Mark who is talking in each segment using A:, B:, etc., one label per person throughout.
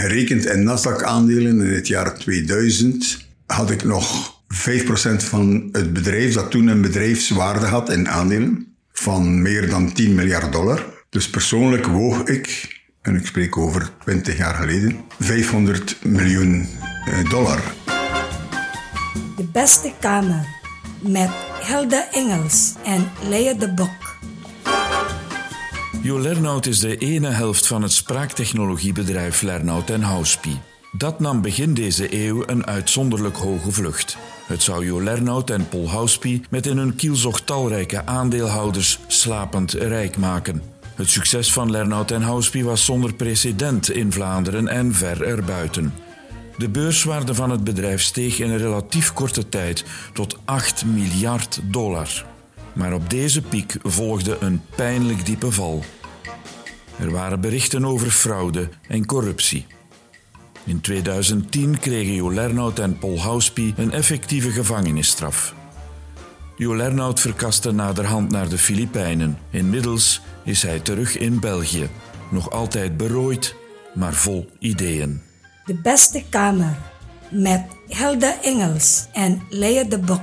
A: gerekend in Nasdaq-aandelen in het jaar 2000 had ik nog 5% van het bedrijf dat toen een bedrijfswaarde had in aandelen van meer dan 10 miljard dollar. Dus persoonlijk woog ik, en ik spreek over 20 jaar geleden, 500 miljoen eh, dollar.
B: De beste kamer met Helda Engels en Lea de Bok.
C: Jo Lernout is de ene helft van het spraaktechnologiebedrijf Lernout en Houspie. Dat nam begin deze eeuw een uitzonderlijk hoge vlucht. Het zou Jo Lernout en Paul Houspie met in hun kielzocht talrijke aandeelhouders slapend rijk maken. Het succes van Lernout en Houspie was zonder precedent in Vlaanderen en ver erbuiten. De beurswaarde van het bedrijf steeg in een relatief korte tijd tot 8 miljard dollar. Maar op deze piek volgde een pijnlijk diepe val. Er waren berichten over fraude en corruptie. In 2010 kregen Jo Lernout en Paul Houspie een effectieve gevangenisstraf. Jo Lernout verkaste naderhand naar de Filipijnen. Inmiddels is hij terug in België. Nog altijd berooid, maar vol ideeën.
B: De beste kamer met Helda Engels en Lea de Bok.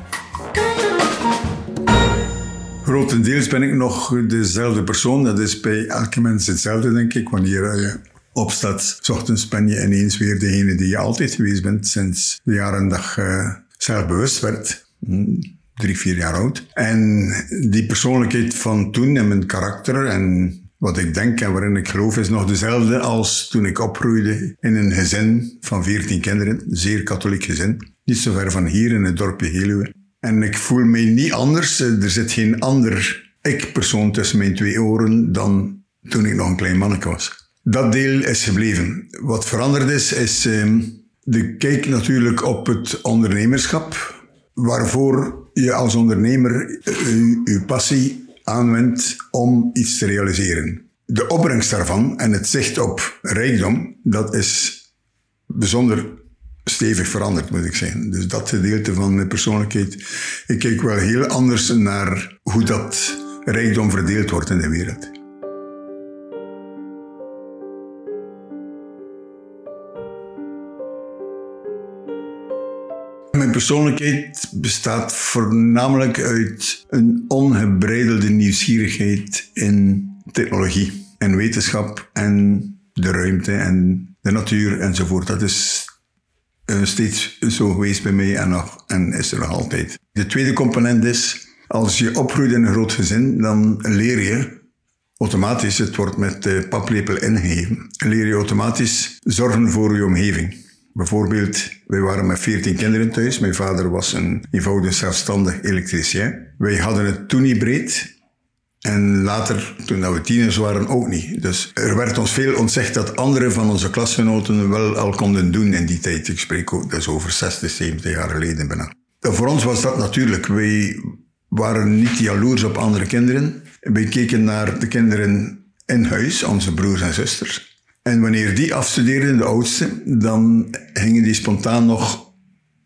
A: Grotendeels ben ik nog dezelfde persoon. Dat is bij elke mens hetzelfde, denk ik. Wanneer je opstaat, s ochtends ben je ineens weer degene die je altijd geweest bent sinds de jaren dat je zelfbewust werd. Hm, drie, vier jaar oud. En die persoonlijkheid van toen en mijn karakter en wat ik denk en waarin ik geloof is nog dezelfde als toen ik opgroeide in een gezin van veertien kinderen. Een zeer katholiek gezin. Niet zo ver van hier in het dorpje Heluwe. En ik voel me niet anders. Er zit geen ander ik-persoon tussen mijn twee oren dan toen ik nog een klein manneke was. Dat deel is gebleven. Wat veranderd is, is ehm, de kijk natuurlijk op het ondernemerschap. Waarvoor je als ondernemer eh, je passie aanwendt om iets te realiseren. De opbrengst daarvan en het zicht op rijkdom, dat is bijzonder stevig veranderd, moet ik zeggen. Dus dat gedeelte van mijn persoonlijkheid. Ik kijk wel heel anders naar hoe dat rijkdom verdeeld wordt in de wereld. Mijn persoonlijkheid bestaat voornamelijk uit een ongebreidelde nieuwsgierigheid in technologie en wetenschap en de ruimte en de natuur enzovoort. Dat is uh, steeds zo geweest bij mij en, nog, en is er nog altijd. De tweede component is, als je opgroeit in een groot gezin, dan leer je automatisch, het wordt met de paplepel ingegeven, leer je automatisch zorgen voor je omgeving. Bijvoorbeeld, wij waren met veertien kinderen thuis. Mijn vader was een eenvoudig zelfstandig elektricien. Wij hadden het toen niet breed. En later, toen we tieners waren, ook niet. Dus er werd ons veel ontzegd dat andere van onze klasgenoten wel al konden doen in die tijd. Ik spreek ook dus over 60, 70 jaar geleden bijna. Voor ons was dat natuurlijk. Wij waren niet jaloers op andere kinderen. Wij keken naar de kinderen in huis, onze broers en zusters. En wanneer die afstudeerden, de oudste, dan gingen die spontaan nog...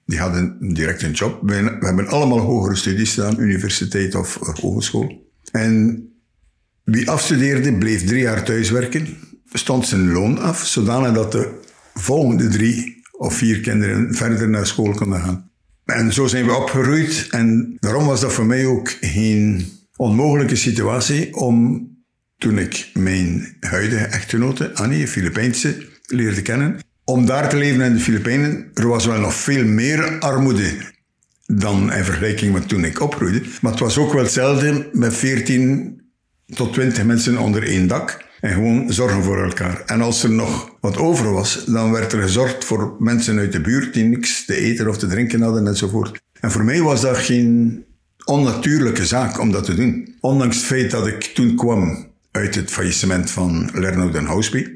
A: Die hadden direct een job. We, hebben allemaal hogere studies gedaan, universiteit of hogeschool. En wie afstudeerde, bleef drie jaar thuiswerken, stond zijn loon af, zodanig dat de volgende drie of vier kinderen verder naar school konden gaan. En zo zijn we opgegroeid en daarom was dat voor mij ook geen onmogelijke situatie om toen ik mijn huidige echtgenote, Annie, Filipijnse, leerde kennen. Om daar te leven in de Filipijnen, er was wel nog veel meer armoede dan in vergelijking met toen ik opgroeide. Maar het was ook wel hetzelfde met 14 tot 20 mensen onder één dak. En gewoon zorgen voor elkaar. En als er nog wat over was, dan werd er gezorgd voor mensen uit de buurt die niks te eten of te drinken hadden enzovoort. En voor mij was dat geen onnatuurlijke zaak om dat te doen. Ondanks het feit dat ik toen kwam uit het faillissement van Lernout en Housby.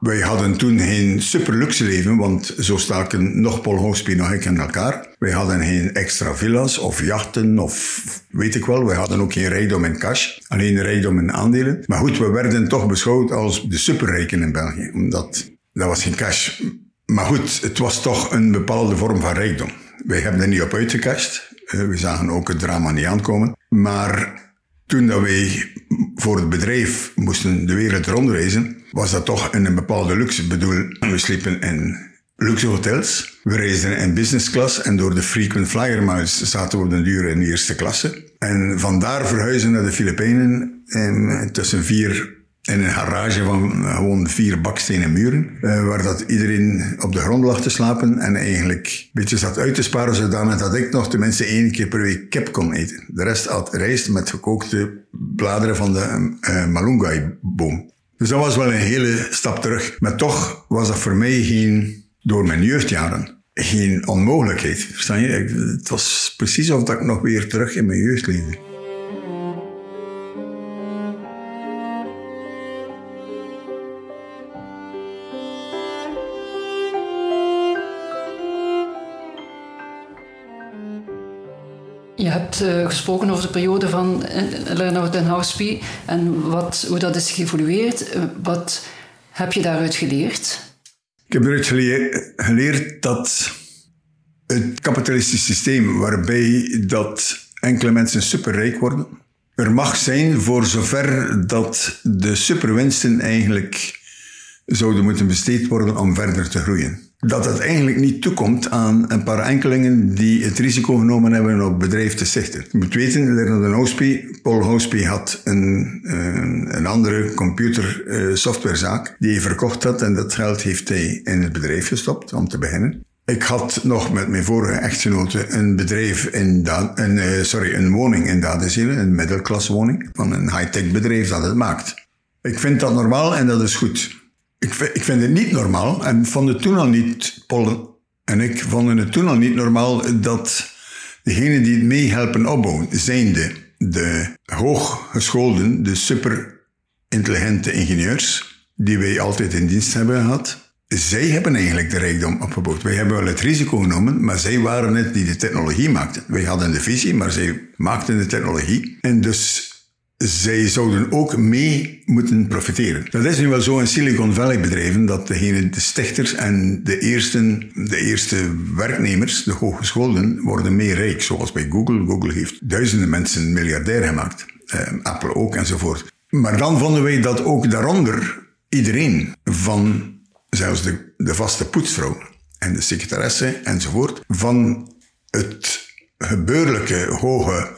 A: Wij hadden toen geen super luxe leven, want zo staken nog Paul Housby nog ik in elkaar. Wij hadden geen extra villa's of jachten of weet ik wel. Wij hadden ook geen rijkdom in cash, alleen rijkdom in aandelen. Maar goed, we werden toch beschouwd als de superrijken in België, omdat dat was geen cash. Maar goed, het was toch een bepaalde vorm van rijkdom. Wij hebben er niet op uitgecashed. Eh, we zagen ook het drama niet aankomen. Maar toen dat wij voor het bedrijf moesten de wereld rondreizen, was dat toch een bepaalde luxe. Ik bedoel, we sliepen in luxe hotels. We reisden in business class en door de frequent flyer miles zaten we op de duur in de eerste klasse. En vandaar verhuizen naar de Filipijnen en tussen vier in een garage van gewoon vier bakstenen muren, eh, waar dat iedereen op de grond lag te slapen en eigenlijk een beetje zat uit te sparen, zodanig dat ik nog tenminste één keer per week kip kon eten. De rest had rijst met gekookte bladeren van de uh, malungai-boom. Dus dat was wel een hele stap terug. Maar toch was dat voor mij geen, door mijn jeugdjaren, geen onmogelijkheid. Versta je? Het was precies of dat ik nog weer terug in mijn jeugd leefde.
D: Je hebt uh, gesproken over de periode van uh, Lernout en en wat, hoe dat is geëvolueerd. Uh, wat heb je daaruit geleerd?
A: Ik heb eruit geleerd dat het kapitalistische systeem waarbij dat enkele mensen superrijk worden, er mag zijn voor zover dat de superwinsten eigenlijk zouden moeten besteed worden om verder te groeien dat het eigenlijk niet toekomt aan een paar enkelingen die het risico genomen hebben op bedrijf te stichten. Je moet weten, Leonard Houspie, Paul Houspie had een, een, andere computer uh, softwarezaak die hij verkocht had en dat geld heeft hij in het bedrijf gestopt om te beginnen. Ik had nog met mijn vorige echtgenote een bedrijf in, da een, uh, sorry, een woning in Dadezelen, een middelklaswoning van een high-tech bedrijf dat het maakt. Ik vind dat normaal en dat is goed. Ik, ik vind het niet normaal, en vond het toen al niet, Paul en ik vonden het toen al niet normaal dat degenen die het meehelpen opbouwen, zijnde de hooggescholden, de superintelligente ingenieurs, die wij altijd in dienst hebben gehad, zij hebben eigenlijk de rijkdom opgebouwd. Wij hebben wel het risico genomen, maar zij waren het die de technologie maakten. Wij hadden de visie, maar zij maakten de technologie. En dus zij zouden ook mee moeten profiteren. Dat is nu wel zo in Silicon Valley bedrijven, dat degene, de stichters en de eerste, de eerste werknemers, de hogescholen, worden meer rijk. Zoals bij Google. Google heeft duizenden mensen miljardair gemaakt. Eh, Apple ook enzovoort. Maar dan vonden wij dat ook daaronder iedereen, van zelfs de, de vaste poetsvrouw en de secretaresse enzovoort, van het gebeurlijke hoge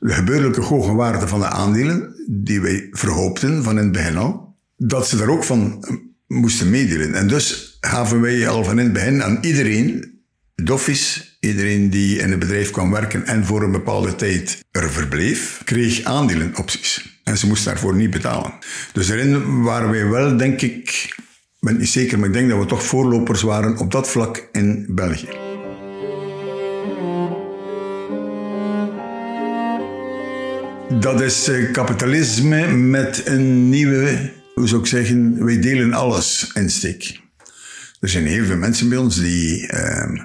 A: de gebeurlijke hoge waarde van de aandelen, die wij verhoopten van in het begin al, dat ze daar ook van moesten meedelen. En dus gaven wij al van in het begin aan iedereen, doffies, iedereen die in het bedrijf kwam werken en voor een bepaalde tijd er verbleef, kreeg aandelenopties. En ze moesten daarvoor niet betalen. Dus daarin waren wij wel, denk ik, ik ben niet zeker, maar ik denk dat we toch voorlopers waren op dat vlak in België. Dat is eh, kapitalisme met een nieuwe, hoe zou ik zeggen, wij delen alles insteek. Er zijn heel veel mensen bij ons die uh,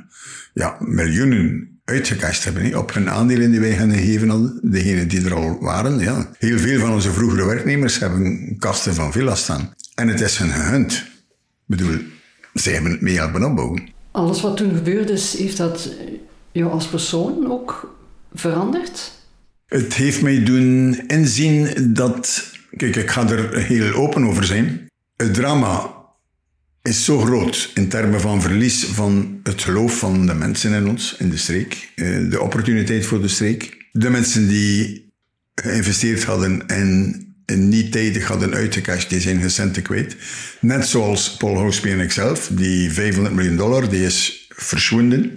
A: ja, miljoenen uitgekast hebben op hun aandelen die wij hen gegeven hadden. Degenen die er al waren. Ja. Heel veel van onze vroegere werknemers hebben kasten van villa staan. En het is hun gegund. Ik bedoel, zij hebben het mee helpen opbouwen.
D: Alles wat toen gebeurde is, heeft dat jou als persoon ook veranderd?
A: Het heeft mij doen inzien dat. Kijk, ik ga er heel open over zijn. Het drama is zo groot in termen van verlies van het geloof van de mensen in ons, in de streek. Eh, de opportuniteit voor de streek. De mensen die geïnvesteerd hadden en niet tijdig hadden uitgecashed, die zijn hun kwijt. Net zoals Paul Housby en ikzelf, die 500 miljoen dollar, die is verschwunden.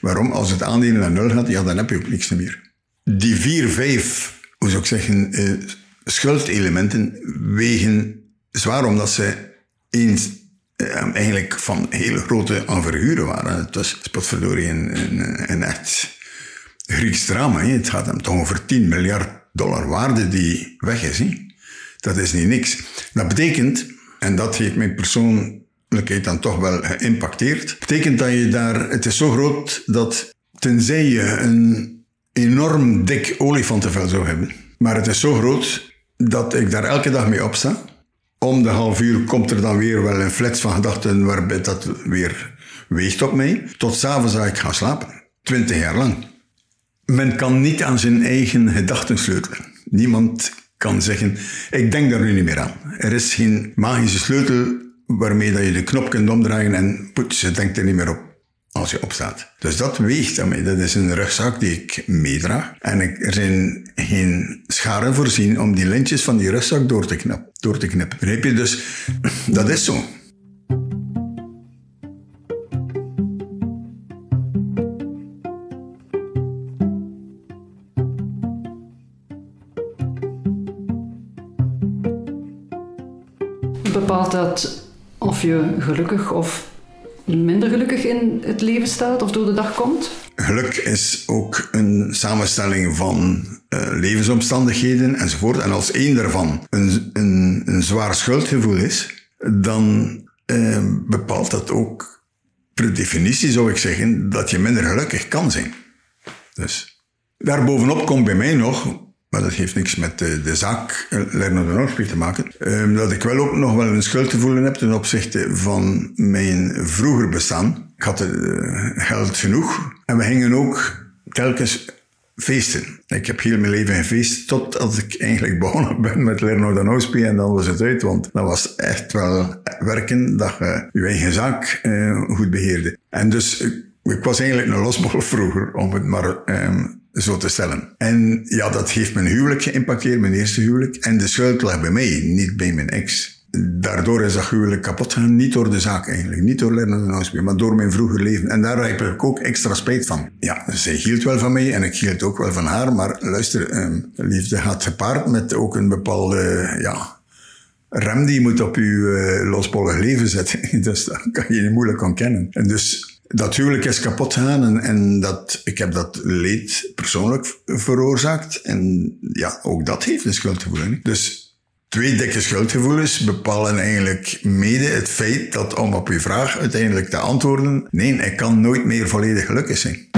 A: Waarom? Als het aandelen naar nul gaat, ja, dan heb je ook niks meer die vier, vijf, hoe zou ik zeggen, uh, schuldelementen wegen zwaar omdat ze eens uh, eigenlijk van hele grote envergure waren. Het was spotverdorie een, een, een echt Grieks drama. Het gaat om toch over 10 miljard dollar waarde die weg is. Dat is niet niks. Dat betekent, en dat heeft mijn persoonlijkheid dan toch wel geïmpacteerd, betekent dat je daar, het is zo groot dat tenzij je een enorm dik olifantenvel zou hebben. Maar het is zo groot dat ik daar elke dag mee opsta. Om de half uur komt er dan weer wel een flits van gedachten waarbij dat weer weegt op mij. Tot s'avonds ga ik gaan slapen. Twintig jaar lang. Men kan niet aan zijn eigen gedachten sleutelen. Niemand kan zeggen, ik denk daar nu niet meer aan. Er is geen magische sleutel waarmee dat je de knop kunt omdraaien en poets, denkt er niet meer op als je opstaat. Dus dat weegt mij. Dat is een rugzak die ik meedraag. En er zijn geen scharen voorzien om die lintjes van die rugzak door te, knap, door te knippen. Begrijp je? Dus dat is zo.
D: Bepaalt dat of je gelukkig of minder gelukkig in het leven staat of door de dag komt?
A: Geluk is ook een samenstelling van uh, levensomstandigheden enzovoort. En als één daarvan een, een, een zwaar schuldgevoel is, dan uh, bepaalt dat ook per definitie, zou ik zeggen, dat je minder gelukkig kan zijn. Dus daarbovenop komt bij mij nog maar dat heeft niks met de, de zaak eh, Lerno de Noordspiel te maken. Um, dat ik wel ook nog wel een schuldgevoel heb ten opzichte van mijn vroeger bestaan. Ik had uh, geld genoeg en we gingen ook telkens feesten. Ik heb heel mijn leven gefeest totdat ik eigenlijk begonnen ben met Lerno de Noordspiel en dan was het uit, want dat was echt wel werken dat je je eigen zaak uh, goed beheerde. En dus ik was eigenlijk een losbol vroeger, om het maar um, zo te stellen. En ja, dat heeft mijn huwelijk geïmpacteerd, mijn eerste huwelijk. En de schuld lag bij mij, niet bij mijn ex. Daardoor is dat huwelijk kapot gegaan. Niet door de zaak eigenlijk, niet door Lerner en maar door mijn vroeger leven. En daar heb ik ook extra spijt van. Ja, zij hield wel van mij en ik hield ook wel van haar. Maar luister, um, liefde gaat gepaard met ook een bepaalde, ja, rem die moet op je uh, leven zetten. dus dat kan je niet moeilijk ontkennen. En dus dat huwelijk is kapot gegaan en, en dat, ik heb dat leed persoonlijk veroorzaakt. En ja, ook dat heeft een schuldgevoel. Dus twee dikke schuldgevoelens bepalen eigenlijk mede het feit dat om op je vraag uiteindelijk te antwoorden, nee, ik kan nooit meer volledig gelukkig zijn.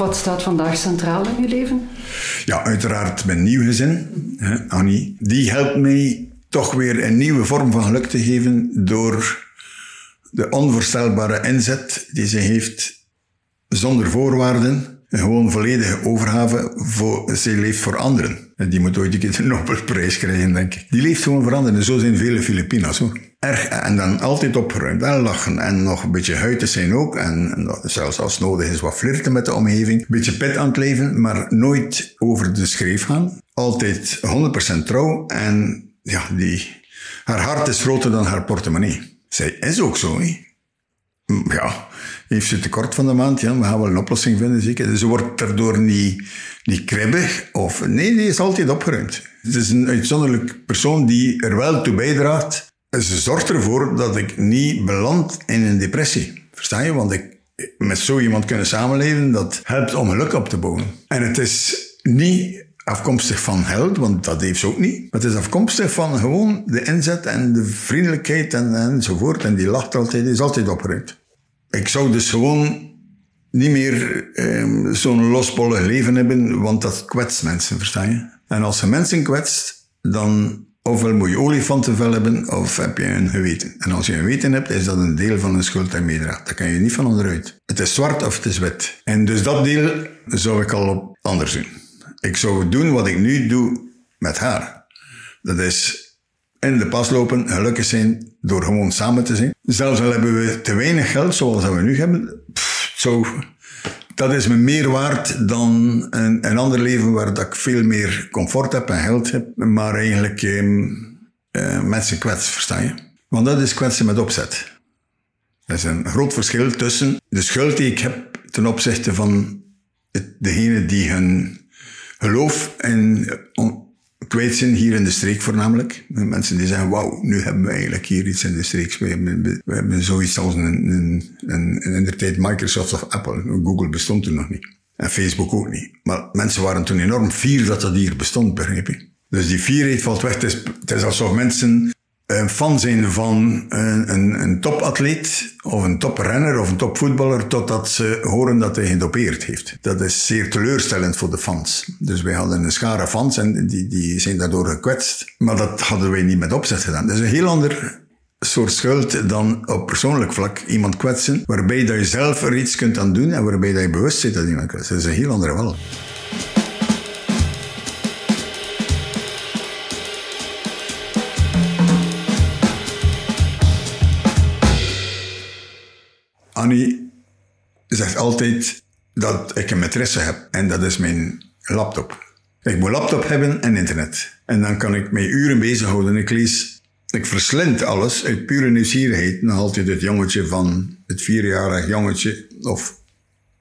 D: Of wat staat vandaag centraal in je leven?
A: Ja, uiteraard mijn nieuw gezin, hè, Annie. Die helpt mij toch weer een nieuwe vorm van geluk te geven door de onvoorstelbare inzet die ze heeft zonder voorwaarden. Gewoon volledige overgave. Voor, ze leeft voor anderen. En die moet ooit een keer de Nobelprijs krijgen, denk ik. Die leeft gewoon voor anderen. Zo zijn vele Filipina's hoor en dan altijd opgeruimd en lachen en nog een beetje huid zijn ook en, zelfs als nodig is wat flirten met de omgeving, een beetje pit aan het leven, maar nooit over de schreef gaan. Altijd 100% trouw en ja, die, haar hart is groter dan haar portemonnee. Zij is ook zo, hè. Ja, heeft ze tekort van de maand, ja, we gaan wel een oplossing vinden, zeker. Ze wordt daardoor niet, niet kribbig of... Nee, die is altijd opgeruimd. Het is een uitzonderlijk persoon die er wel toe bijdraagt ze zorgt ervoor dat ik niet beland in een depressie. Versta je? Want ik, met zo iemand kunnen samenleven, dat helpt om geluk op te bouwen. En het is niet afkomstig van geld, want dat heeft ze ook niet. Maar het is afkomstig van gewoon de inzet en de vriendelijkheid en, enzovoort. En die lacht altijd, die is altijd opgeruimd. Ik zou dus gewoon niet meer eh, zo'n losbollig leven hebben, want dat kwetst mensen, versta je? En als je mensen kwetst, dan Ofwel moet je olifantenvel hebben, of heb je een geweten. En als je een geweten hebt, is dat een deel van de schuld je meedraagt. Daar kan je niet van onderuit. Het is zwart of het is wit. En dus dat deel zou ik al op anders doen. Ik zou doen wat ik nu doe met haar. Dat is in de pas lopen, gelukkig zijn door gewoon samen te zijn. Zelfs al hebben we te weinig geld, zoals we nu hebben, pff, zo dat is me meer waard dan een, een ander leven waar dat ik veel meer comfort heb en geld heb, maar eigenlijk eh, mensen kwetsen, versta je? Want dat is kwetsen met opzet. Er is een groot verschil tussen de schuld die ik heb ten opzichte van het, degene die hun geloof en kwijt zijn, hier in de streek voornamelijk. Mensen die zeggen, wauw, nu hebben we eigenlijk hier iets in de streek. We hebben, we hebben zoiets als een, een, een, in tijd Microsoft of Apple. Google bestond toen nog niet. En Facebook ook niet. Maar mensen waren toen enorm fier dat dat hier bestond, begrijp je? Dus die fierheid valt weg. Het is, het is alsof mensen een fan zijn van een, een, een topatleet of een toprenner of een topvoetballer totdat ze horen dat hij gedopeerd heeft. Dat is zeer teleurstellend voor de fans. Dus wij hadden een schare fans en die, die zijn daardoor gekwetst. Maar dat hadden wij niet met opzet gedaan. Dat is een heel ander soort schuld dan op persoonlijk vlak iemand kwetsen, waarbij dat je zelf er iets kunt aan doen en waarbij dat je bewust zit dat iemand kwetst. Dat is een heel andere wel. Annie zegt altijd dat ik een maîtresse heb en dat is mijn laptop. Ik moet laptop hebben en internet. En dan kan ik mij uren bezighouden. Ik lees, ik verslind alles uit pure nieuwsgierigheid. Dan haalt je dit jongetje van het vierjarig jongetje of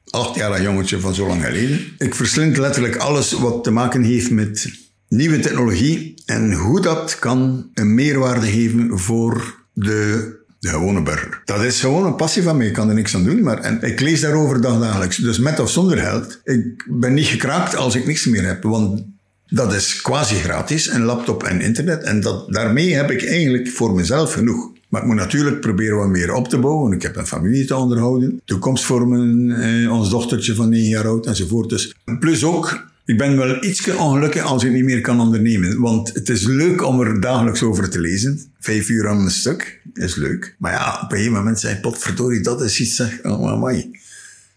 A: achtjarig jongetje van zo lang geleden. Ik verslind letterlijk alles wat te maken heeft met nieuwe technologie en hoe dat kan een meerwaarde geven voor de de gewone burger. Dat is gewoon een passie van mij. Ik kan er niks aan doen. Maar, en ik lees daarover dagelijks. Dus met of zonder geld. Ik ben niet gekraakt als ik niks meer heb. Want dat is quasi gratis. Een laptop en internet. En dat, daarmee heb ik eigenlijk voor mezelf genoeg. Maar ik moet natuurlijk proberen wat meer op te bouwen. Ik heb een familie te onderhouden. Toekomstvormen, eh, ons dochtertje van 9 jaar oud enzovoort. Dus plus ook ik ben wel iets ongelukkig als ik niet meer kan ondernemen. Want het is leuk om er dagelijks over te lezen. Vijf uur aan een stuk is leuk. Maar ja, op een gegeven moment zei potverdorie, dat is iets, zeg. Oh, amai.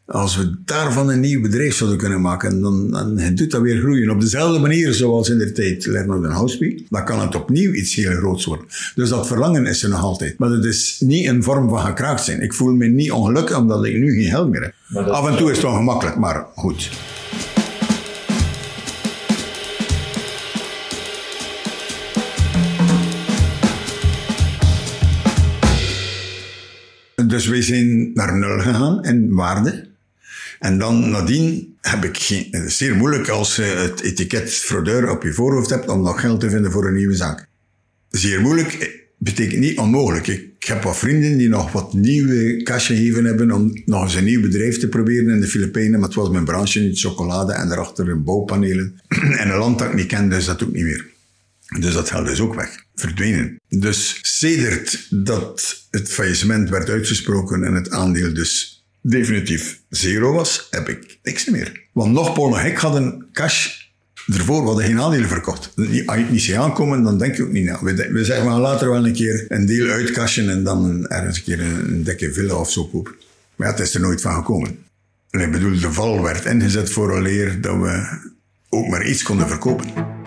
A: Als we daarvan een nieuw bedrijf zouden kunnen maken, dan, dan doet dat weer groeien. Op dezelfde manier zoals in de tijd Lernout en Houseby, dan kan het opnieuw iets heel groots worden. Dus dat verlangen is er nog altijd. Maar het is niet een vorm van gekraakt zijn. Ik voel me niet ongelukkig omdat ik nu geen geld meer heb. Af en toe is het wel gemakkelijk, maar goed. Wij zijn naar nul gegaan in waarde. En dan nadien heb ik geen... Zeer moeilijk als je het etiket fraudeur op je voorhoofd hebt om nog geld te vinden voor een nieuwe zaak. Zeer moeilijk betekent niet onmogelijk. Ik heb wat vrienden die nog wat nieuwe cash gegeven hebben om nog eens een nieuw bedrijf te proberen in de Filipijnen. Maar het was mijn branche niet, chocolade en daarachter bouwpanelen. en een land dat ik niet kende, is dat ook niet meer. Dus dat geld is ook weg, verdwenen. Dus sedert dat het faillissement werd uitgesproken en het aandeel dus definitief zero was, heb ik niks meer. Want nog Paul nog ik had een cash ervoor, we hadden geen aandelen verkocht. Als je het niet ziet aankomen, dan denk je ook niet na. We, we zeggen maar later wel een keer een deel uitcashen en dan ergens een keer een, dikke villa of zo kopen. Maar het is er nooit van gekomen. En ik bedoel, de val werd ingezet voor een leer dat we ook maar iets konden verkopen.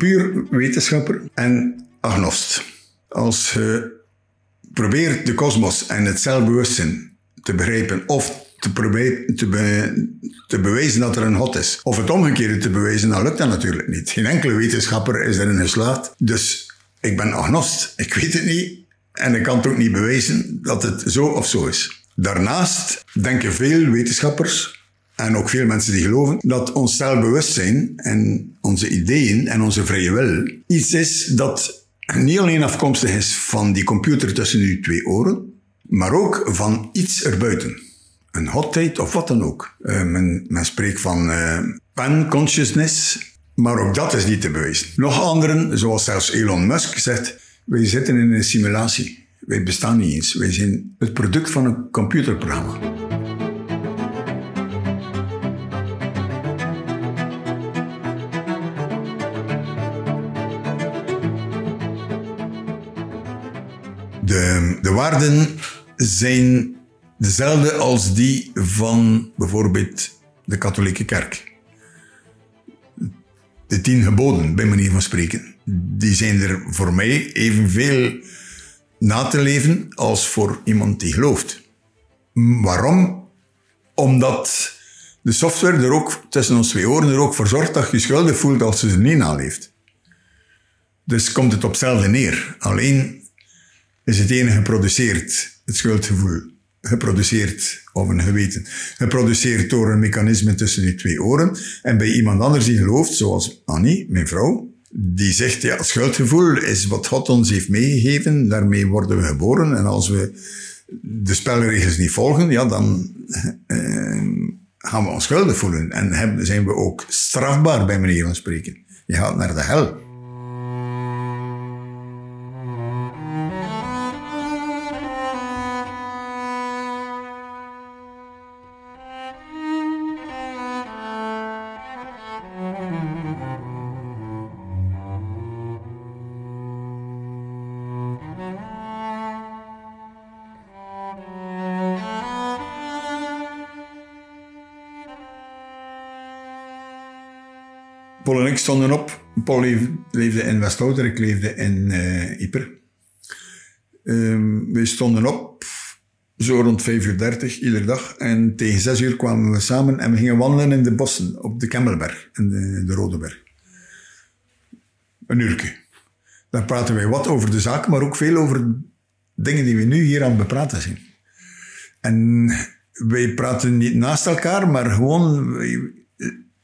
A: Puur wetenschapper en agnost. Als je probeert de kosmos en het zelfbewustzijn te begrijpen of te, proberen, te, bewijzen dat er een God is, of het omgekeerde te bewijzen, dan lukt dat natuurlijk niet. Geen enkele wetenschapper is erin geslaagd. Dus ik ben agnost. Ik weet het niet en ik kan het ook niet bewijzen dat het zo of zo is. Daarnaast denken veel wetenschappers en ook veel mensen die geloven, dat ons zelfbewustzijn en onze ideeën en onze vrije wil iets is dat niet alleen afkomstig is van die computer tussen uw twee oren, maar ook van iets erbuiten. Een hotheid of wat dan ook. Uh, men, spreekt van uh, consciousness, maar ook dat is niet te bewijzen. Nog anderen, zoals zelfs Elon Musk zegt, wij zitten in een simulatie. Wij bestaan niet eens. Wij zijn het product van een computerprogramma. Waarden zijn dezelfde als die van bijvoorbeeld de katholieke kerk. De tien geboden, bij manier van spreken. Die zijn er voor mij evenveel na te leven als voor iemand die gelooft. Waarom? Omdat de software er ook, tussen ons twee oren, er ook voor zorgt dat je schuldig voelt als ze er niet naleeft. Dus komt het op hetzelfde neer. Alleen is het ene geproduceerd, het schuldgevoel, geproduceerd, of een geweten, geproduceerd door een mechanisme tussen die twee oren. En bij iemand anders die gelooft, zoals Annie, mijn vrouw, die zegt, ja, schuldgevoel is wat God ons heeft meegegeven, daarmee worden we geboren. En als we de spelregels niet volgen, ja, dan eh, gaan we ons schuldig voelen. En hebben, zijn we ook strafbaar, bij manier van spreken. Je gaat naar de hel. Paul en ik stonden op. Paul leefde in Westouder, ik leefde in uh, Yper. Um, we stonden op, zo rond 5 uur 30 iedere dag. En tegen 6 uur kwamen we samen en we gingen wandelen in de bossen op de Kemmelberg, in de, de Rodeberg. Een uurtje. Daar praten wij wat over de zaak, maar ook veel over dingen die we nu hier aan bepraten zijn. En wij praten niet naast elkaar, maar gewoon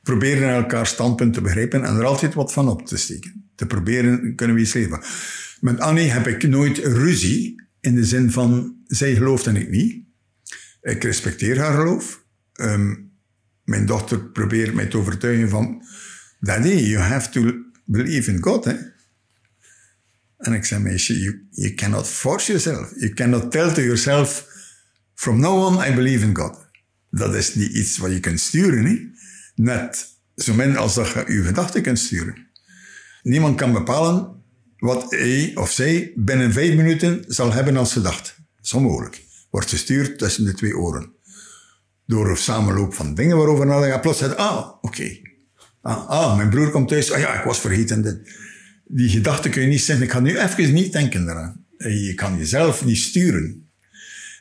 A: proberen elkaar standpunt te begrijpen en er altijd wat van op te steken. Te proberen kunnen we iets leven. Met Annie heb ik nooit ruzie in de zin van zij gelooft en ik niet. Ik respecteer haar geloof. Um, mijn dochter probeert mij te overtuigen van Daddy, you have to believe in God. En ik zeg, meisje, you cannot force yourself. You cannot tell to yourself, from now on I believe in God. Dat is niet iets wat je kunt sturen. Hè? Net zo min als dat je je gedachten kunt sturen. Niemand kan bepalen wat hij of zij binnen vijf minuten zal hebben als gedacht. Dat is onmogelijk. Wordt gestuurd tussen de twee oren. Door een samenloop van dingen waarover nadenken. Plots zegt, ah, oké. Ah, ah, mijn broer komt thuis. Ah ja, ik was vergeten dit. Die gedachte kun je niet zeggen. Ik ga nu even niet denken eraan. Je kan jezelf niet sturen.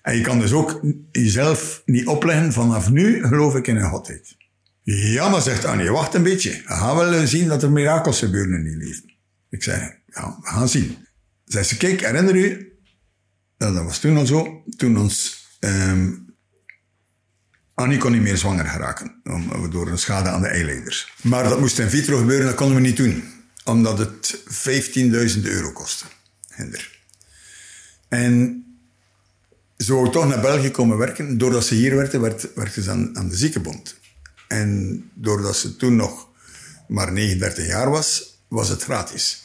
A: En je kan dus ook jezelf niet opleggen vanaf nu geloof ik in een godheid. Ja, maar zegt Annie, wacht een beetje. We gaan wel zien dat er mirakels gebeuren in je leven. Ik zei, ja, we gaan zien. Zei ze, kijk, herinner u, dat was toen al zo, toen ons, um, Annie kon niet meer zwanger geraken, door een schade aan de eileiders. Maar dat moest in vitro gebeuren, dat konden we niet doen. Omdat het 15.000 euro kostte. Hinder. En zo toch naar België komen werken. Doordat ze hier werkte, werd, ze aan, aan de ziekenbond. En doordat ze toen nog maar 39 jaar was, was het gratis.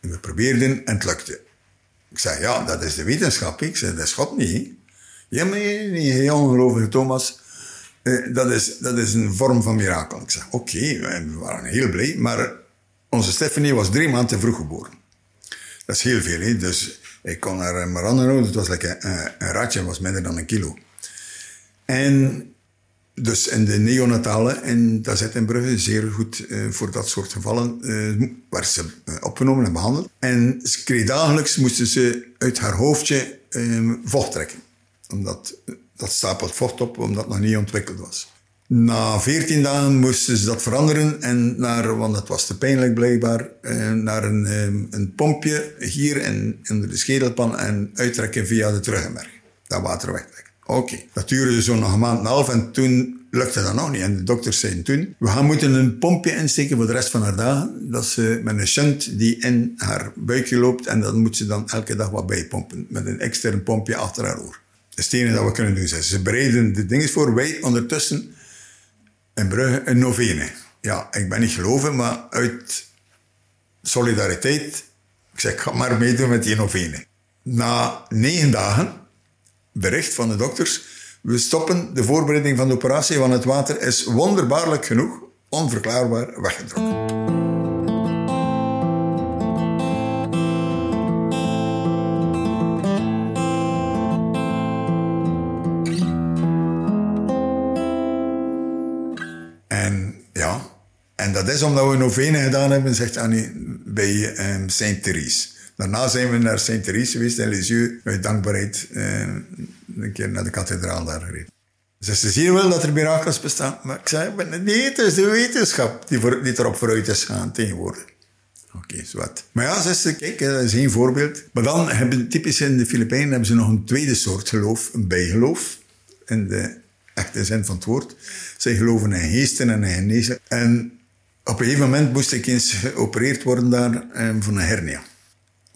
A: We probeerden en het lukte. Ik zei, ja, dat is de wetenschap. Ik zei, dat is God niet. Ja, maar ongelovige Thomas, eh, dat, is, dat is een vorm van mirakel. Ik zei, oké, we waren heel blij, maar onze Stephanie was drie maanden te vroeg geboren. Dat is heel veel, hè? dus ik kon haar maar. Het was like een, een ratje, was minder dan een kilo. En dus in de neonatale in Dazet in Brugge, zeer goed uh, voor dat soort gevallen, uh, ze uh, opgenomen en behandeld. En ze kreeg dagelijks, moesten ze uit haar hoofdje vocht trekken. Omdat, dat stapelt vocht op, omdat nog niet ontwikkeld was. Na veertien dagen moesten ze dat veranderen en naar, want het was te pijnlijk blijkbaar, naar een, een pompje hier in, in de schedelpan en uittrekken via de terugmerg. Dat water wegtrekken. Oké, dat duurde zo nog een maand en een half en toen lukte dat nog niet. En de dokters zeiden toen, we gaan moeten een pompje insteken voor de rest van haar dagen. Dat ze met een shunt die in haar buikje loopt en dan moet ze dan elke dag wat bijpompen. Met een extern pompje achter haar oor. Dat is enige dat we kunnen doen. Ze bereiden de dingen voor. Wij ondertussen in Brugge een novene. Ja, ik ben niet geloven, maar uit solidariteit, ik zeg, ga maar meedoen met die novene. Na negen dagen bericht van de dokters. We stoppen de voorbereiding van de operatie, want het water is wonderbaarlijk genoeg, onverklaarbaar, weggedronken. En ja, en dat is omdat we novene gedaan hebben, zegt Annie, bij um, Saint Therese. Daarna zijn we naar Saint-Therese geweest in Lisieux. Uit dankbaarheid uh, een keer naar de kathedraal daar gereden. Dus ze zien wel dat er mirakels bestaan. Maar ik zei, nee, het is de wetenschap die, erop vooruit is gaan tegenwoordig. Oké, zwart. Maar ja, ze, kijk, dat is één voorbeeld. Maar dan hebben typisch in de Filipijnen hebben ze nog een tweede soort geloof, een bijgeloof. In de echte zin van het woord. Zij geloven in geesten en in genezen. En op een gegeven moment moest ik eens geopereerd worden daar eh, voor een hernia.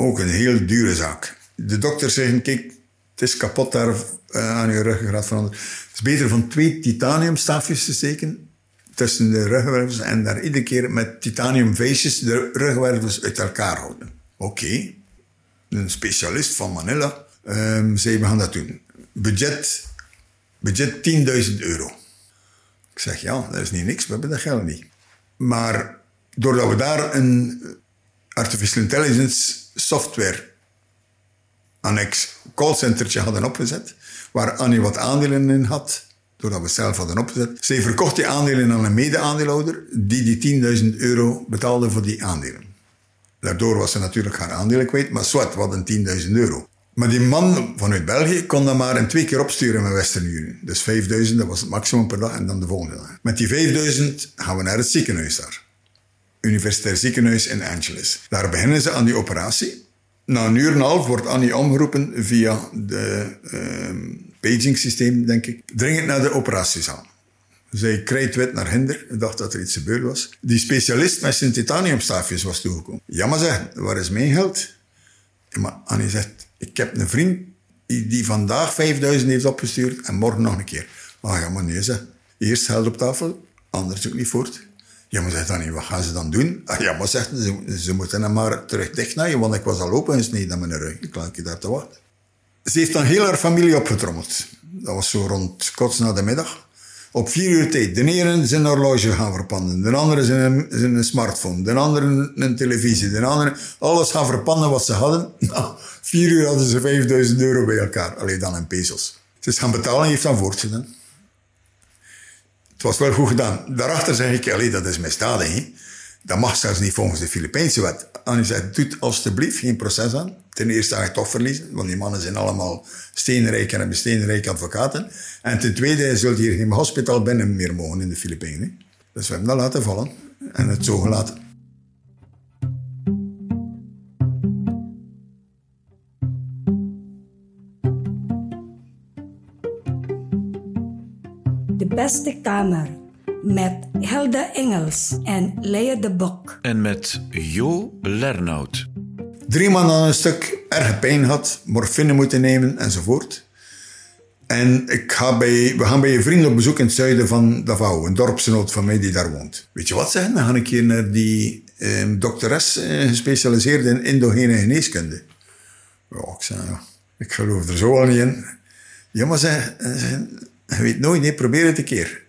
A: Ook een heel dure zaak. De dokter zeggen, kijk, het is kapot daar uh, aan je ruggengraat veranderd. Het is beter van twee titaniumstaafjes te steken tussen de ruggenwervels en daar iedere keer met titaniumveestjes de ruggenwervels uit elkaar houden. Oké, een specialist van Manila um, zei, we gaan dat doen. Budget, budget 10.000 euro. Ik zeg, ja, dat is niet niks, we hebben dat geld niet. Maar doordat we daar een artificial intelligence software annex callcentertje hadden opgezet, waar Annie wat aandelen in had, doordat we zelf hadden opgezet. Zij verkocht die aandelen aan een mede-aandeelhouder, die die 10.000 euro betaalde voor die aandelen. Daardoor was ze natuurlijk haar aandelen kwijt, maar zwart, wat een 10.000 euro. Maar die man vanuit België kon dat maar een twee keer opsturen met Western Union. Dus 5000, dat was het maximum per dag en dan de volgende dag. Met die 5000 gaan we naar het ziekenhuis daar. Universitair ziekenhuis in Angeles. Daar beginnen ze aan die operatie. Na een uur en een half wordt Annie omgeroepen via de uh, paging systeem, denk ik. Dringend naar de operatiezaal. Zij krijtwit naar hinder. Dacht dat er iets gebeurd was. Die specialist met zijn titaniumstaafjes was toegekomen. Ja, maar zeg, waar is mijn geld? maar Annie zegt, ik heb een vriend die, vandaag 5000 heeft opgestuurd en morgen nog een keer. Ah ja, maar nee, zeg. Eerst geld op tafel, anders ook niet voort. Ja, maar zegt dan niet, wat gaan ze dan doen? Ah, ja, maar zegt ze, ze moeten hem maar terug dicht naar je, want ik was al open gesneden aan mijn rug. Ik lag je daar te wachten. Ze heeft dan heel haar familie opgetrommeld. Dat was zo rond kots na de middag. Op vier uur tijd. De ene zijn horloge gaan verpanden. De andere zijn een, smartphone. De andere een televisie. De andere alles gaan verpanden wat ze hadden. Nou, vier uur hadden ze 5000 euro bij elkaar. Alleen dan in pesos. Ze is gaan betalen en heeft dan voortgedaan. Het was wel goed gedaan. Daarachter zeg ik, allee, dat is misdadig. Dat mag zelfs niet volgens de Filipijnse wet. Annie zei, doet alstublieft geen proces aan. Ten eerste ga je toch verliezen, want die mannen zijn allemaal steenrijk en hebben advocaten. En ten tweede zult hier geen hospitaal binnen meer mogen in de Filipijnen. Dus we hebben dat laten vallen en het zo gelaten.
B: Beste kamer met Helda Engels en Lea de Bok.
C: En met Jo Lernout.
A: Drie maanden aan een stuk erge pijn had, morfine moeten nemen enzovoort. En ik ga bij, we gaan bij een vriend op bezoek in het zuiden van Davao, een dorpsgenoot van mij die daar woont. Weet je wat zeggen? Dan ga ik hier naar die eh, dokteres, eh, gespecialiseerd in endogene geneeskunde. Ja, ik zei, ik geloof er zo al niet in. Ja, maar zeg, je weet nooit, nee, probeer het een keer.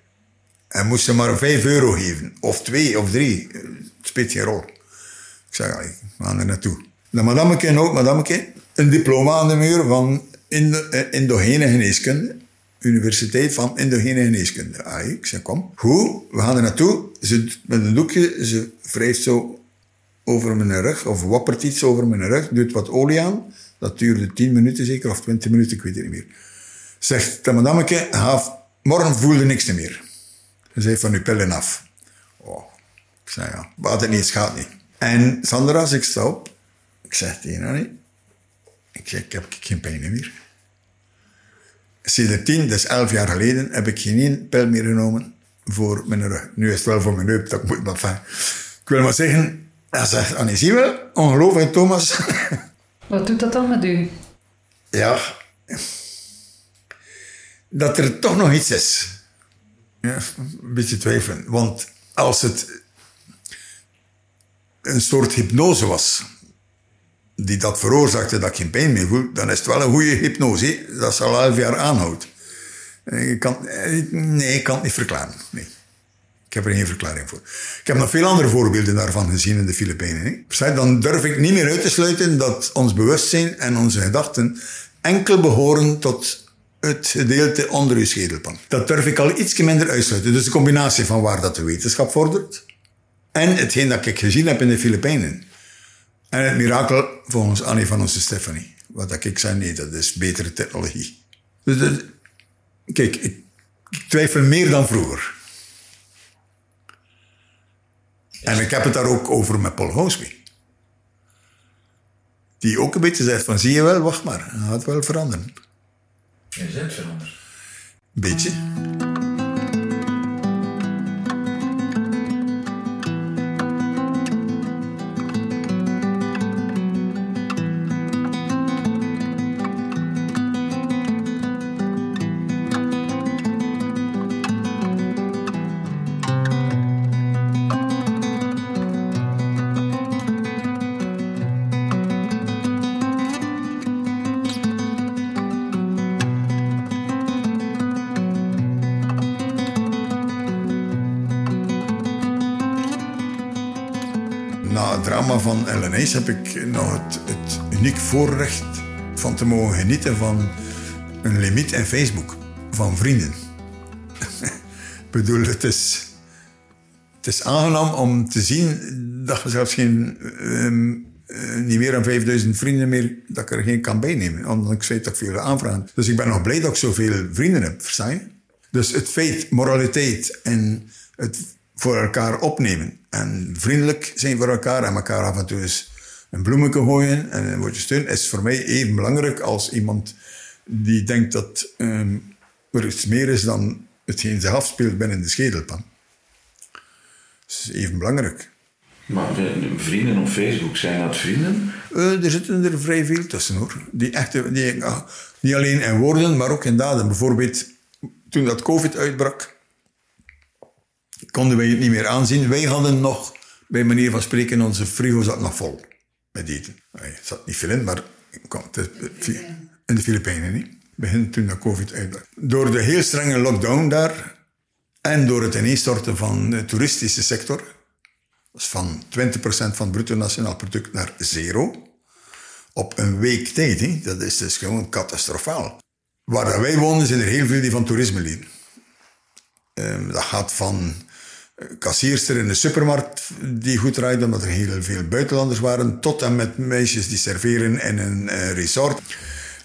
A: En moest ze maar 5 euro geven, of 2 of 3. Het speelt geen rol. Ik ja, we gaan er naartoe. Dan madameke ook madameke, een diploma aan de muur van endogene geneeskunde. Universiteit van Endogene Geneeskunde. Ik zei, kom. Goed, we gaan er naartoe. Ze, met een doekje, ze wrijft zo over mijn rug, of wappert iets over mijn rug, doet wat olie aan. Dat duurde 10 minuten zeker, of 20 minuten, ik weet het niet meer. Zegt de madameke, morgen voelde niks meer. Ze zei van uw pillen af. Oh. Ik zei, ja, wat het niet, gaat niet. En Sandra, als ik sta op, ik zeg tegen haar, ik zeg, ik heb geen pijn meer. Sinds tien, dus elf jaar geleden, heb ik geen pil meer genomen voor mijn rug. Nu is het wel voor mijn heup, dat moet maar fijn. Ik wil maar zeggen, hij zegt, Annie, zie wel, ongelooflijk Thomas.
D: Wat doet dat dan met u?
A: Ja, dat er toch nog iets is. Ja, een beetje twijfelen. Want als het een soort hypnose was, die dat veroorzaakte dat ik geen pijn meer voel, dan is het wel een goede hypnose, dat ze al elf jaar aanhoudt. Ik kan, nee, ik kan het niet verklaren. Ik heb er geen verklaring voor. Ik heb nog veel andere voorbeelden daarvan gezien in de Filipijnen. Hè. Dan durf ik niet meer uit te sluiten dat ons bewustzijn en onze gedachten enkel behoren tot het gedeelte onder uw schedelpan. Dat durf ik al iets minder uitsluiten. Dus de combinatie van waar dat de wetenschap vordert en hetgeen dat ik gezien heb in de Filipijnen. En het mirakel volgens Annie van onze Stephanie. Wat ik zei, nee, dat is betere technologie. Dus kijk, ik, twijfel meer dan vroeger. En ik heb het daar ook over met Paul Hoseby. Die ook een beetje zegt van, zie je wel, wacht maar, het gaat wel veranderen.
C: Je bent veranderd.
A: Beetje. LNS heb ik nog het, uniek voorrecht van te mogen genieten van een limiet in Facebook van vrienden. ik bedoel, het is, het is aangenaam om te zien dat je zelfs geen, ehm, eh, niet meer dan 5000 vrienden meer, dat ik er geen kan bijnemen. Omdat ik weet dat veel aanvragen. Dus ik ben nog blij dat ik zoveel vrienden heb, versta je? Dus het feit, moraliteit en het voor elkaar opnemen. En vriendelijk zijn voor elkaar en elkaar af en toe eens een bloemetje gooien en een woordje steun is voor mij even belangrijk als iemand die denkt dat ehm, er iets meer is dan hetgeen zich afspeelt binnen de schedelpan. Dat is even belangrijk.
C: Maar de vrienden op Facebook, zijn dat vrienden?
A: Eh, er zitten er vrij veel tussen hoor. Die echt, die, ah, niet alleen in woorden, maar ook in daden. Bijvoorbeeld toen dat COVID uitbrak, konden wij het niet meer aanzien. Wij hadden nog, bij manier van spreken, onze frigo zat nog vol met eten. Er zat niet veel in, maar het, in de Filipijnen niet. Begin toen dat COVID uitbrak. Door de heel strenge lockdown daar en door het ineenstorten van de toeristische sector, van 20% van het bruto nationaal product naar zero, op een week tijd, hè, dat is dus gewoon catastrofaal. Waar wij wonen zijn er heel veel die van toerisme leven. Um, dat gaat van kassierster in de supermarkt die goed rijden, omdat er heel veel buitenlanders waren, tot en met meisjes die serveren in een uh, resort.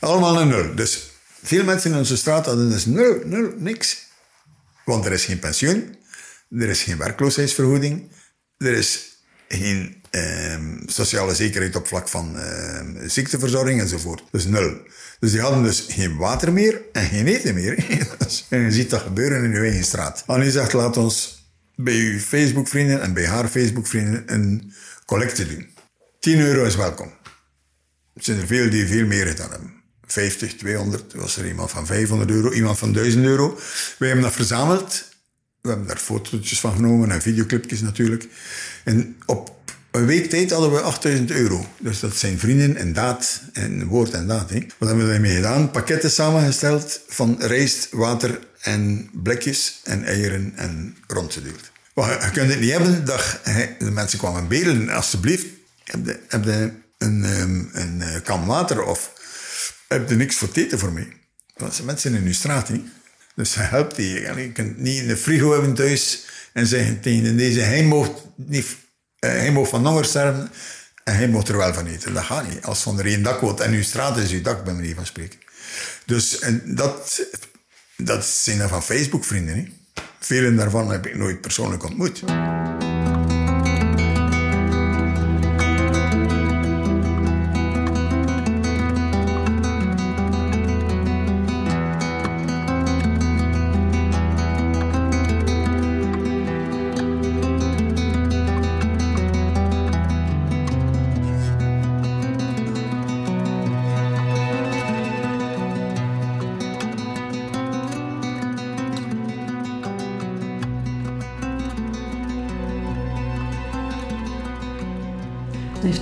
A: Allemaal een nul. Dus veel mensen in onze straat hadden dus nul, nul, niks. Want er is geen pensioen, er is geen werkloosheidsvergoeding, er is geen eh, sociale zekerheid op vlak van eh, ziekteverzorging enzovoort. Dus nul. Dus die hadden dus geen water meer en geen eten meer. en je ziet dat gebeuren in uw eigen straat. Annie zegt, laat ons bij uw Facebook-vrienden en bij haar Facebook-vrienden een collecte doen. 10 euro is welkom. Er zijn er veel die veel meer gedaan hebben. 50, 200, was er iemand van 500 euro, iemand van 1000 euro. Wij hebben dat verzameld. We hebben daar fotootjes van genomen en videoclipjes natuurlijk. En op een week tijd hadden we 8000 euro. Dus dat zijn vrienden en daad, en woord en daad. Hè. Wat hebben we daarmee gedaan? Pakketten samengesteld van rijst, water en blikjes en eieren en rondgedeeld. Je kunt het niet hebben dat de mensen kwamen bedelen, alsjeblieft, heb je, een, ehm, een, een kan water of heb je niks voor eten voor mij? Dat zijn mensen in uw straat, hè? Dus hij helpt die. Je kunt niet in de frigo hebben thuis en zeggen tegen deze, hij mocht, niet, eh, hij mocht van honger sterven en hij mocht er wel van eten. Dat gaat niet. Als van er één dak woont en uw straat is uw dak, bij manier van spreken. Dus en dat dat zijn van Facebook-vrienden. Velen daarvan heb ik nooit persoonlijk ontmoet.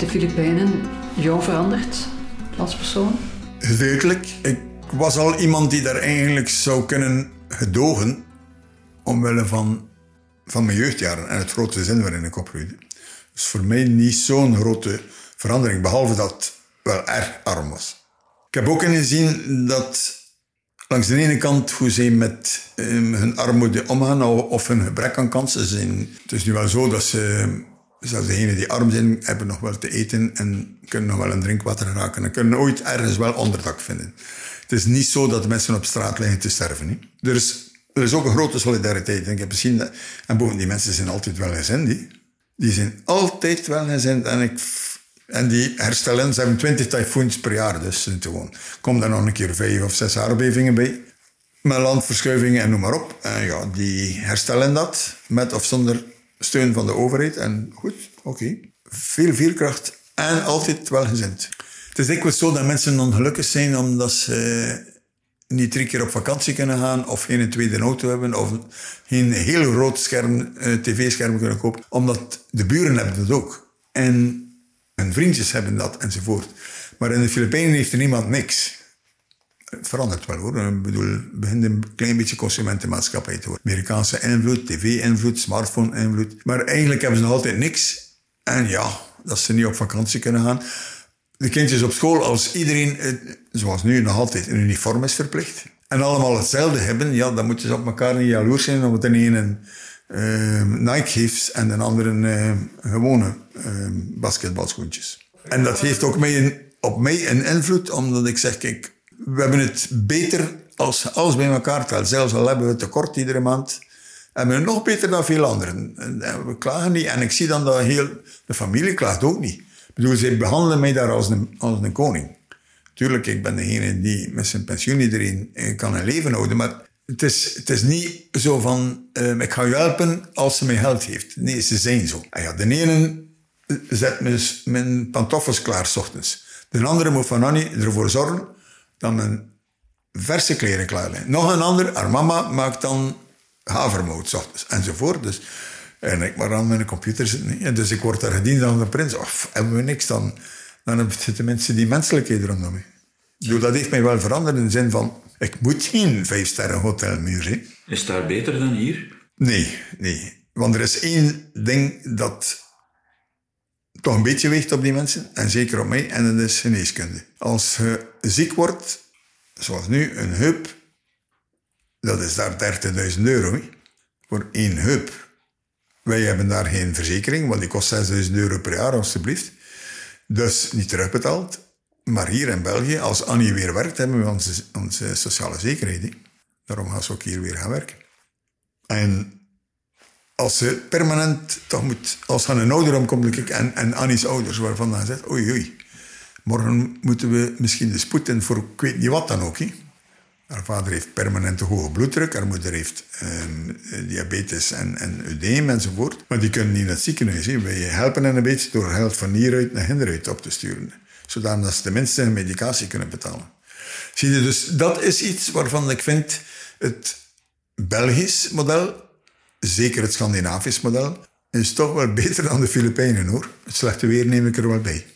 D: De Filipijnen jou veranderd als persoon?
A: Gedeeltelijk. Ik was al iemand die daar eigenlijk zou kunnen gedogen omwille van, van mijn jeugdjaren en het grote gezin waarin ik opgroeide. Dus voor mij niet zo'n grote verandering, behalve dat het wel erg arm was. Ik heb ook ingezien dat langs de ene kant hoe ze met um, hun armoede omgaan of hun gebrek aan kansen zijn. Het is nu wel zo dat ze zelfs degenen die arm zijn, hebben nog wel te eten en kunnen nog wel een drinkwater raken en kunnen ooit ergens wel onderdak vinden. Het is niet zo dat mensen op straat liggen te sterven. He. Er, is, er is ook een grote solidariteit. Ik heb dat, en boven die mensen zijn altijd welgezind. Die, die zijn altijd welgezind. En ik, En die herstellen, ze hebben 20 tyfoons per jaar, dus gewoon. Komt er nog een keer vijf of zes aardbevingen bij. Met landverschuivingen en noem maar op. En ja, die herstellen dat met of zonder steun van de overheid. En goed, oké. Veel veerkracht en altijd welgezind. Het is dikwijls zo dat mensen ongelukkig zijn omdat ze niet drie keer op vakantie kunnen gaan of geen tweede auto hebben of geen heel groot scherm, eh, tv-scherm kunnen kopen. Omdat de buren hebben dat ook. En hun vriendjes hebben dat enzovoort. Maar in de Filipijnen heeft er niemand niks. Verandert wel hoor. Ik bedoel, begint een klein beetje consumentenmaatschappij te worden. Amerikaanse invloed, tv-invloed, smartphone-invloed. Maar eigenlijk hebben ze nog altijd niks. En ja, dat ze niet op vakantie kunnen gaan. De kindjes op school, als iedereen, eh, zoals nu nog altijd, een uniform is verplicht. En allemaal hetzelfde hebben, ja, dan moeten ze op elkaar niet jaloers zijn, omdat de een een uh, Nike heeft en de andere een uh, gewone uh, basketbalschoentjes. En dat heeft ook mij een, op mij een invloed, omdat ik zeg, kijk, we hebben het beter als alles bij elkaar telt. Zelfs al hebben we tekort iedere maand, hebben we nog beter dan veel anderen. En we klagen niet. En ik zie dan dat heel, de familie klaagt ook niet. Ik bedoel, ze behandelen mij daar als een, als een koning. Tuurlijk, ik ben degene die met zijn pensioen iedereen eh, kan een leven houden, maar het is, het is niet zo van, uh, ik ga je helpen als ze mij geld heeft. Nee, ze zijn zo. Ah ja, de ene zet mijn pantoffels klaar s ochtends. De andere moet van Annie ervoor zorgen dat mijn verse kleren klaar liggen. Nog een ander, haar mama, maakt dan havermout ochtends, enzovoort. Dus, en ik maar aan mijn computer zitten. Dus ik word daar gediend aan de prins. Of hebben we niks, dan, dan zitten mensen die menselijkheid rondom me. Dus dat heeft mij wel veranderd in de zin van, ik moet geen vijfsterren hotel meer zijn.
C: Is daar beter dan hier?
A: Nee, nee. Want er is één ding dat toch een beetje weegt op die mensen, en zeker op mij, en dat is geneeskunde. Als je ziek wordt, zoals nu, een heup, dat is daar 30.000 euro voor één heup. Wij hebben daar geen verzekering, want die kost 6.000 euro per jaar, alstublieft. Dus niet terugbetaald. Maar hier in België, als Annie weer werkt, hebben we onze, onze sociale zekerheid. Daarom gaan ze ook hier weer gaan werken. En als ze permanent toch moet, als van een ouder komt ik, en, en Annie's ouders, waarvan hij zegt, oei oei, morgen moeten we misschien de spoed in voor ik weet niet wat dan ook. Haar vader heeft permanente hoge bloeddruk, haar moeder heeft ehm, diabetes en, en udeem enzovoort. Maar die kunnen niet naar het ziekenhuis. He. Wij helpen hen een beetje door geld van hieruit naar hinderuit op te sturen. Zodat ze tenminste hun medicatie kunnen betalen. Zie je, dus dat is iets waarvan ik vind het Belgisch model zeker het Scandinavisch model, is toch wel beter dan de Filipijnen hoor. Het slechte weer neem ik er wel bij.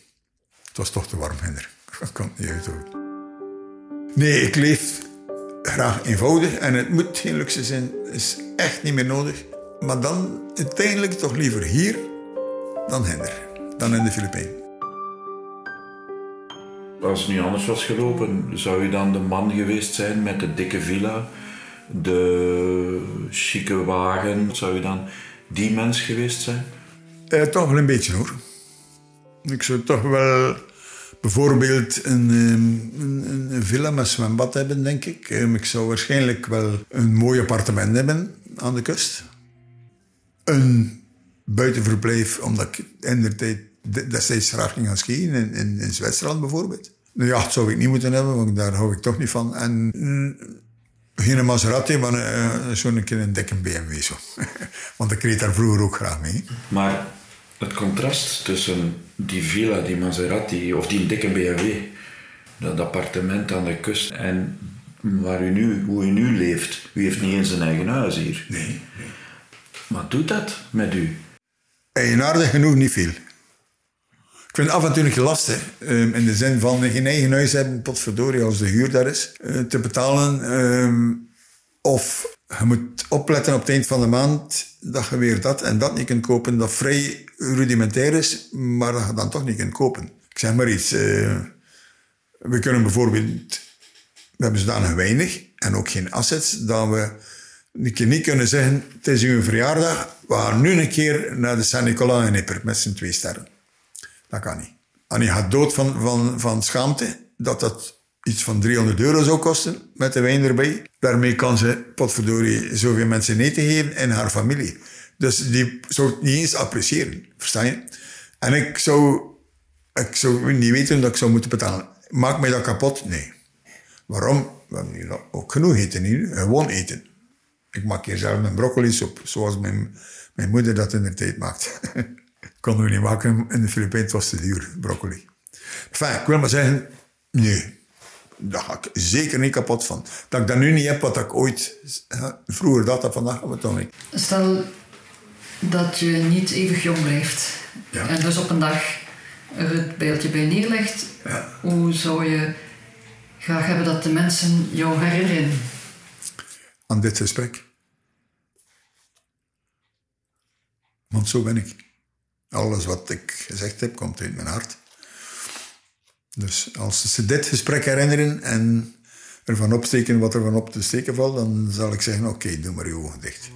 A: Het was toch te warm, Hinder. Dat kan niet uit hoor. Nee, ik leef graag eenvoudig en het moet geen luxe zijn. is echt niet meer nodig. Maar dan uiteindelijk toch liever hier dan Hinder. Dan in de Filipijnen.
C: Als het nu anders was gelopen, zou je dan de man geweest zijn met de dikke villa de chique wagen. Zou je dan die mens geweest zijn?
A: Eh, toch wel een beetje hoor. Ik zou toch wel bijvoorbeeld een, ehm, een, een villa met zwembad hebben, denk ik. Ehm, ik zou waarschijnlijk wel een mooi appartement hebben aan de kust. Een buitenverblijf, omdat ik in de tijd destijds graag ging gaan skiën, in, in, Zwitserland bijvoorbeeld. De jacht zou ik niet moeten hebben, want daar hou ik toch niet van. En geen Maserati, maar uh, zo'n keer een dikke BMW. Zo. Want ik reed daar vroeger ook graag mee.
C: Maar het contrast tussen die villa, die Maserati of die dikke BMW, dat appartement aan de kust en waar u nu, hoe u nu leeft. U heeft niet eens een eigen huis hier.
A: Nee. nee.
C: Wat doet dat met u?
A: Eigenaardig genoeg niet veel. Vind het een lastig. Um, in de zin van geen eigen huis hebben, potverdorie, als de huur daar is, uh, te betalen. Um, of je moet opletten op het eind van de maand dat je weer dat en dat niet kunt kopen. Dat vrij rudimentair is, maar dat je dan toch niet kunt kopen. Ik zeg maar iets. Uh, we kunnen bijvoorbeeld... We hebben zodanig weinig en ook geen assets dat we een keer niet kunnen zeggen... Het is uw verjaardag, we gaan nu een keer naar de Saint-Nicolas in Ipper met z'n twee sterren. Dat kan niet. Annie gaat dood van, van, van schaamte dat dat iets van 300 euro zou kosten met de wijn erbij. Daarmee kan ze, potverdorie, zoveel mensen eten geven in haar familie. Dus die zou het niet eens appreciëren, versta je? En ik zou ik zou niet weten dat ik zou moeten betalen. Maakt mij dat kapot? Nee. Waarom? We hebben ook genoeg eten. Gewoon eten. Ik maak hier zelf mijn broccoli soep, zoals mijn, mijn moeder dat in de tijd maakt. kon we niet maken in de Filipijnen, het was te duur, broccoli. Enfin, ik wil maar zeggen, nee, daar ga ik zeker niet kapot van. Dat ik dat nu niet heb wat ik ooit vroeger dat had, vandaag hebben we toch niet.
D: Stel dat je niet eeuwig jong blijft
A: Ja.
D: en dus op een dag het beeldje bij neerlegt,
A: Ja.
D: hoe zou je graag hebben dat de mensen jou herinneren?
A: Aan dit gesprek. Want zo ben ik. Alles wat ik gezegd heb, komt uit mijn hart. Dus als ze dit gesprek herinneren en ervan opsteken wat er van op te steken valt, dan zal ik zeggen: Oké, doe maar je ogen dicht.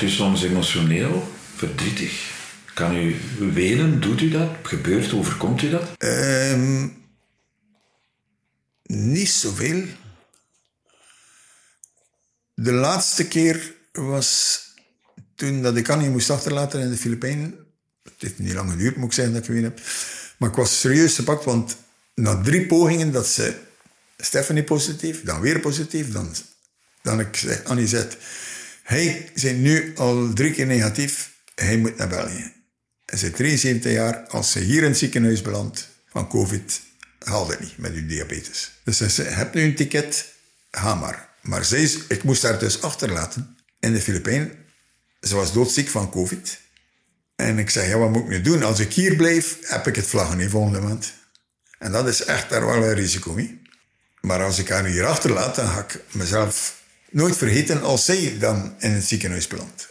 C: Bent u soms emotioneel, verdrietig? Kan u wenen? Doet u dat? Gebeurt, overkomt u dat?
A: Ehm, niet zoveel. De laatste keer was toen dat ik Annie moest achterlaten in de Filipijnen. Het heeft niet lang geduurd, moet ik zeggen, dat ik geween heb. Maar ik was serieus gepakt, want na drie pogingen dat ze Stephanie positief, dan weer positief, dan, dan ik zeg, Annie zegt, hij is nu al drie keer negatief, hij moet naar België. Hij is 73 jaar, als ze hier in het ziekenhuis belandt van COVID, haal het niet met uw diabetes. Dus hij zei, heb nu een ticket, ga maar. Maar zij, ik moest haar dus achterlaten in de Filipijnen. Ze was doodziek van COVID. En ik zei, ja, wat moet ik nu doen? Als ik hier blijf, heb ik het vlaggen niet volgende maand. En dat is echt daar wel een risico mee. Maar als ik haar hier achterlaat, dan ga ik mezelf nooit vergeten als zij dan in het ziekenhuis belandt.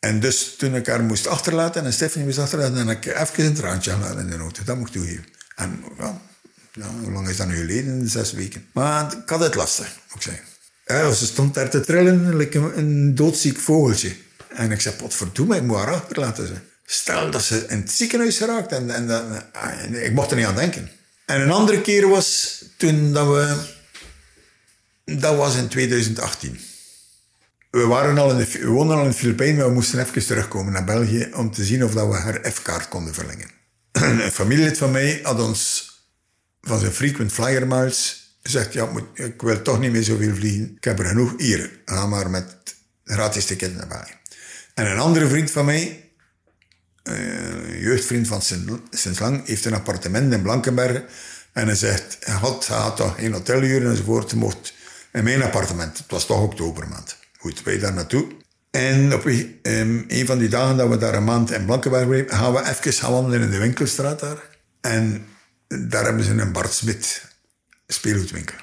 A: En dus toen ik haar moest achterlaten en Stephanie moest achterlaten, heb ik even een traantje gelaten in de auto. Dat mocht toegeven. En ja, hoe lang is dat nu geleden? Zes weken. Maar ik had het lastig, moet ik zeggen. Ze stond daar te trillen, like een, een doodziek vogeltje. En ik zei, potverdomme, ik moet haar achterlaten. Stel dat ze in het ziekenhuis geraakt. En, en, ah, nee, ik mocht er niet aan denken. En een andere keer was toen dat we... Dat was in 2018. We, waren al in de, we woonden al in Filipijnen, maar we moesten even terugkomen naar België om te zien of dat we haar F-kaart konden verlengen. Een familielid van mij had ons van zijn frequent flyer miles gezegd, ja, ik wil toch niet meer zoveel vliegen. Ik heb er genoeg. Hier, ga maar met gratis ticket naar België. En een andere vriend van mij, een jeugdvriend van sinds, lang, heeft een appartement in Blankenberge. En hij zegt, had, hij had toch geen hoteluren enzovoort. Mocht in mijn appartement. Het was toch oktobermaand. Goed, wij daar naartoe. En op ehm, een van die dagen dat we daar een maand in Blankenberge bleven, gaan we even gaan wandelen in de winkelstraat daar. En daar hebben ze een Bart Smit speelgoedwinkel.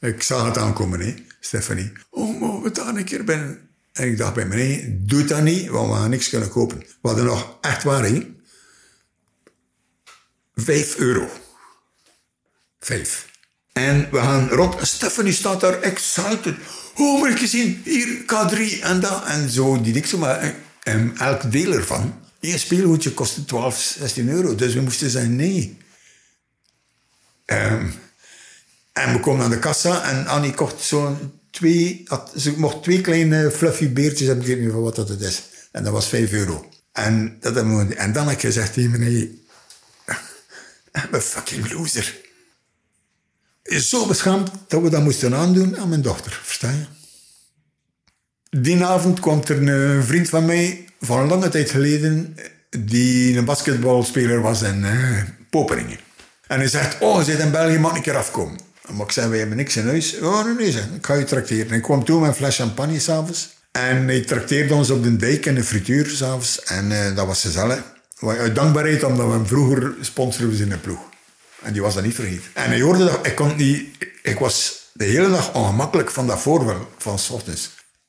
A: Ik zag het aankomen, hè, Stephanie. Oh, mogen we daar een keer binnen? En ik dacht bij nee, doe dat niet, want we gaan niks kunnen kopen. We hadden nog, echt waar, vijf euro. Vijf. En we gaan rond. Stephanie staat daar excited. Oh, maar ik gezien, hier K3 en dat. En zo, die zo, maar eh, en elk deel ervan. Eén speelgoedje kostte 12, 16 euro. Dus we moesten zeggen nee. Ehm, en we komen aan de kassa en Annie kocht zo'n twee... ze mocht twee kleine fluffy beertjes hebben. Ik weet niet van wat dat het is. En dat was 5 euro. En, dat we, en dan heb ik gezegd tegen meneer... I'm a fucking loser. Is zo beschaamd dat we dat moesten aandoen aan mijn dochter. Versta je? Die avond kwam er een vriend van mij van lange tijd geleden, die een basketbalspeler was in eh, Poperingen. En hij zegt, oh, je zit in België, mag een keer afkomen. Maar ik zei, wij hebben niks in huis. Oh, nee, nee, ik ga je trakteren. En ik kwam toen met een fles champagne s'avonds. En hij trakteerde ons op de dijk in de frituur s'avonds. En eh, dat was gezellig. Uit dankbaarheid, omdat we hem vroeger sponsoren in de ploeg. En die was dat niet vergeten. En hij hoorde dat, ik kon niet, ik was de hele dag ongemakkelijk van dat voorval, van s.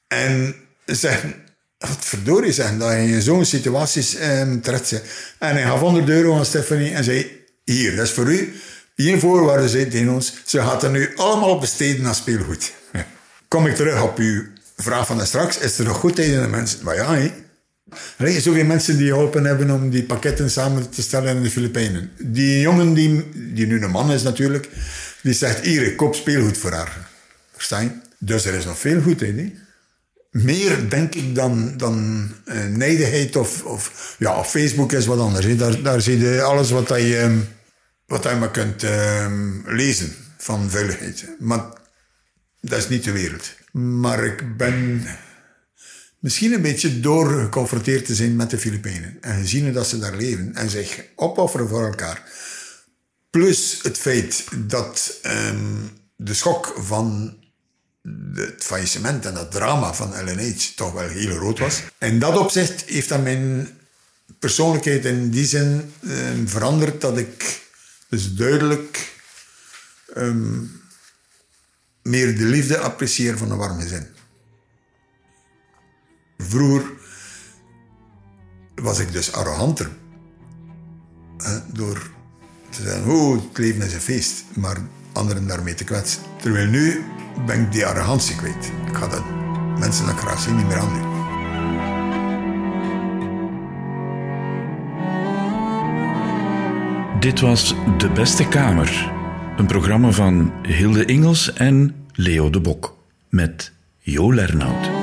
A: En zeggen, wat verdorie dat je in zo'n situaties um, terecht. En hij gaf 100 euro aan Stephanie en zei, hier, dat is voor u. Hier voorwaarden zei tegen ons, ze gaat er nu allemaal besteden aan speelgoed. Kom ik terug op uw vraag van straks, is er nog goed tegen de mensen? Maar ja. Er zijn zoveel mensen die geholpen hebben om die pakketten samen te stellen in de Filipijnen. Die jongen, die, die nu een man is natuurlijk, die zegt, hier, koop speelgoed voor haar. Versta? Dus er is nog veel goed in, Meer, denk ik, dan, dan uh, nijdigheid of, of... Ja, Facebook is wat anders. Daar, daar zie je alles wat je, ehm, wat je maar kunt uh, lezen van veiligheid. Maar dat is niet de wereld. Maar ik ben misschien een beetje doorgeconfronteerd te zijn met de Filipijnen. En gezien dat ze daar leven en zich opofferen voor elkaar. Plus het feit dat um, de schok van het faillissement en dat drama van LNH toch wel heel groot was. In dat opzicht heeft dat mijn persoonlijkheid in die zin um, veranderd dat ik dus duidelijk um, meer de liefde apprecieer van een warm gezin. Vroeger was ik dus arroganter. Hè, door te zeggen, oh, het leven is een feest. Maar anderen daarmee te kwetsen. Terwijl nu ben ik die arrogantie kwijt. Ik ga dat mensen dat graag zien niet meer aandoen.
C: Dit was De Beste Kamer. Een programma van Hilde Ingels en Leo de Bok. Met Jo Lernout.